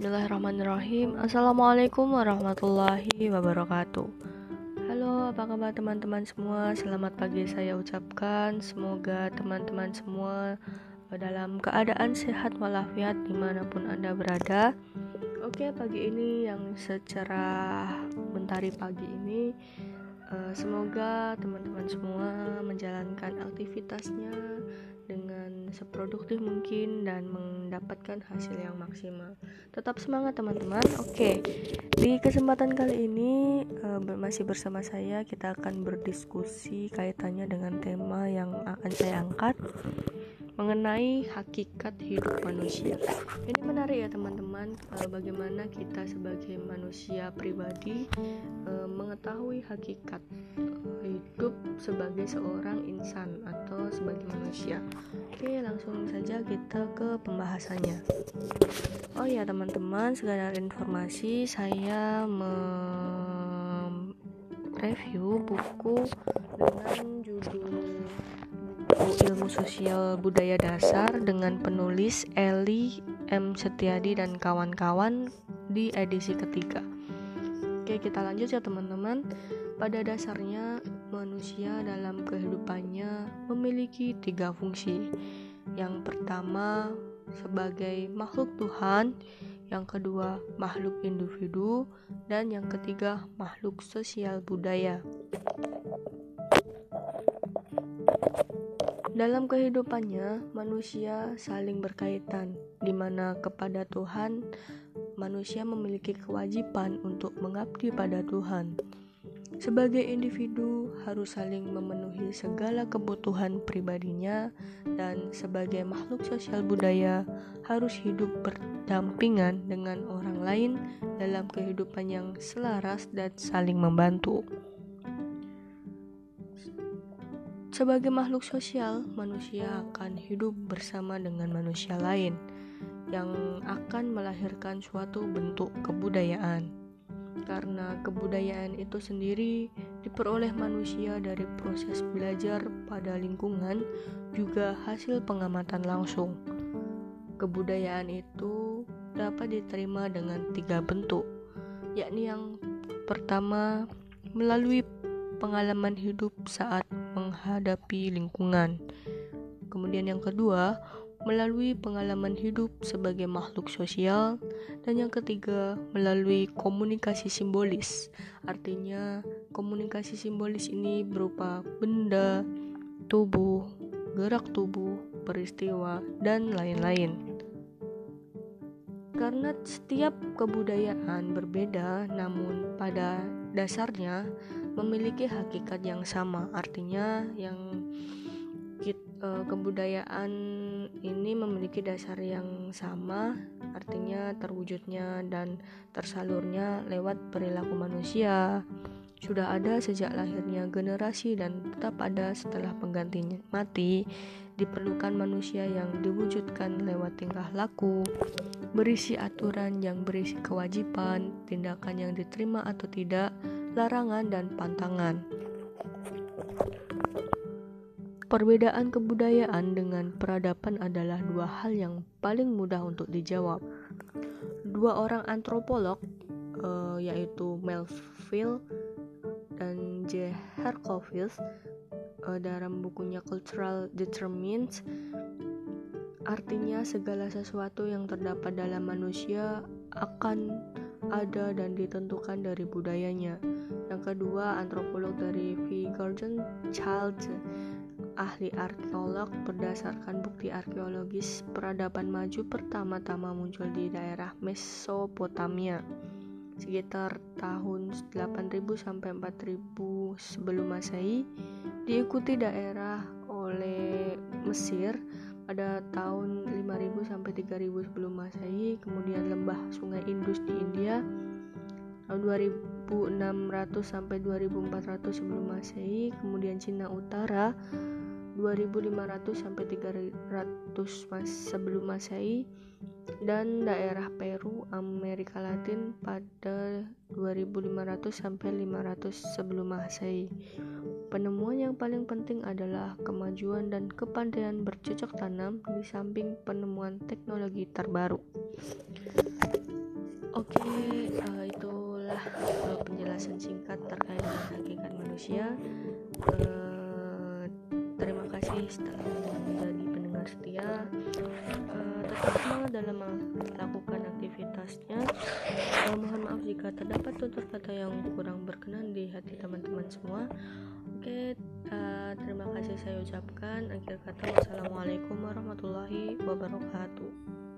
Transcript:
Bismillahirrahmanirrahim. Assalamualaikum warahmatullahi wabarakatuh. Halo apa kabar teman-teman semua? Selamat pagi saya ucapkan. Semoga teman-teman semua Dalam keadaan sehat walafiat Di mana pun anda berada. Oke pagi ini yang secara Mentari pagi ini uh, Semoga teman-teman semua Menjalankan aktivitasnya dengan seproduktif mungkin dan mendapatkan hasil yang maksimal. Tetap semangat teman-teman. Oke. Di kesempatan kali ini uh, masih bersama saya kita akan berdiskusi kaitannya dengan tema yang akan saya angkat mengenai hakikat hidup manusia. Ini menarik ya teman-teman, uh, bagaimana kita sebagai manusia pribadi uh, mengetahui hakikat hidup sebagai seorang insan atau sebagai manusia. Oke, langsung saja kita ke pembahasannya. Oh ya teman-teman, sekadar informasi saya mereview buku dengan judul buku ilmu sosial budaya dasar dengan penulis Eli M. Setiadi dan kawan-kawan di edisi ketiga. Oke, kita lanjut ya teman-teman. Pada dasarnya, manusia dalam kehidupannya memiliki tiga fungsi. Yang pertama, sebagai makhluk Tuhan, yang kedua, makhluk individu, dan yang ketiga, makhluk sosial budaya. Dalam kehidupannya, manusia saling berkaitan, di mana kepada Tuhan manusia memiliki kewajiban untuk mengabdi pada Tuhan. Sebagai individu, harus saling memenuhi segala kebutuhan pribadinya, dan sebagai makhluk sosial budaya, harus hidup berdampingan dengan orang lain dalam kehidupan yang selaras dan saling membantu. Sebagai makhluk sosial, manusia akan hidup bersama dengan manusia lain yang akan melahirkan suatu bentuk kebudayaan. Karena kebudayaan itu sendiri diperoleh manusia dari proses belajar pada lingkungan, juga hasil pengamatan langsung. Kebudayaan itu dapat diterima dengan tiga bentuk, yakni yang pertama melalui pengalaman hidup saat menghadapi lingkungan. Kemudian yang kedua, melalui pengalaman hidup sebagai makhluk sosial, dan yang ketiga, melalui komunikasi simbolis. Artinya, komunikasi simbolis ini berupa benda, tubuh, gerak tubuh, peristiwa, dan lain-lain. Karena setiap kebudayaan berbeda, namun pada dasarnya memiliki hakikat yang sama. Artinya, yang uh, kebudayaan ini memiliki dasar yang sama, artinya terwujudnya dan tersalurnya lewat perilaku manusia. Sudah ada sejak lahirnya generasi dan tetap ada setelah penggantinya mati. Diperlukan manusia yang diwujudkan lewat tingkah laku, berisi aturan yang berisi kewajiban, tindakan yang diterima atau tidak, larangan dan pantangan. Perbedaan kebudayaan dengan peradaban adalah dua hal yang paling mudah untuk dijawab. Dua orang antropolog, uh, yaitu Melville dan J. Herkovitz, uh, dalam bukunya Cultural Determinants, artinya segala sesuatu yang terdapat dalam manusia akan ada dan ditentukan dari budayanya. Yang kedua, antropolog dari V. Gordon Child ahli arkeolog berdasarkan bukti arkeologis peradaban maju pertama-tama muncul di daerah Mesopotamia sekitar tahun 8000 sampai 4000 sebelum Masehi diikuti daerah oleh Mesir pada tahun 5000 sampai 3000 sebelum Masehi kemudian lembah Sungai Indus di India. Tahun 2600 sampai 2400 sebelum Masehi kemudian Cina Utara 2500 sampai 300 mas sebelum Masehi dan daerah Peru, Amerika Latin pada 2500 sampai 500 sebelum Masehi. Penemuan yang paling penting adalah kemajuan dan kepandaian bercocok tanam di samping penemuan teknologi terbaru. Oke, uh, itulah uh, penjelasan singkat terkait dengan hakikat manusia. Uh, setelah menjadi pendengar setia. Uh, tetap semangat dalam melakukan aktivitasnya. Uh, mohon maaf jika terdapat tutur kata yang kurang berkenan di hati teman-teman semua. Oke, uh, terima kasih saya ucapkan. Akhir kata, wassalamualaikum warahmatullahi wabarakatuh.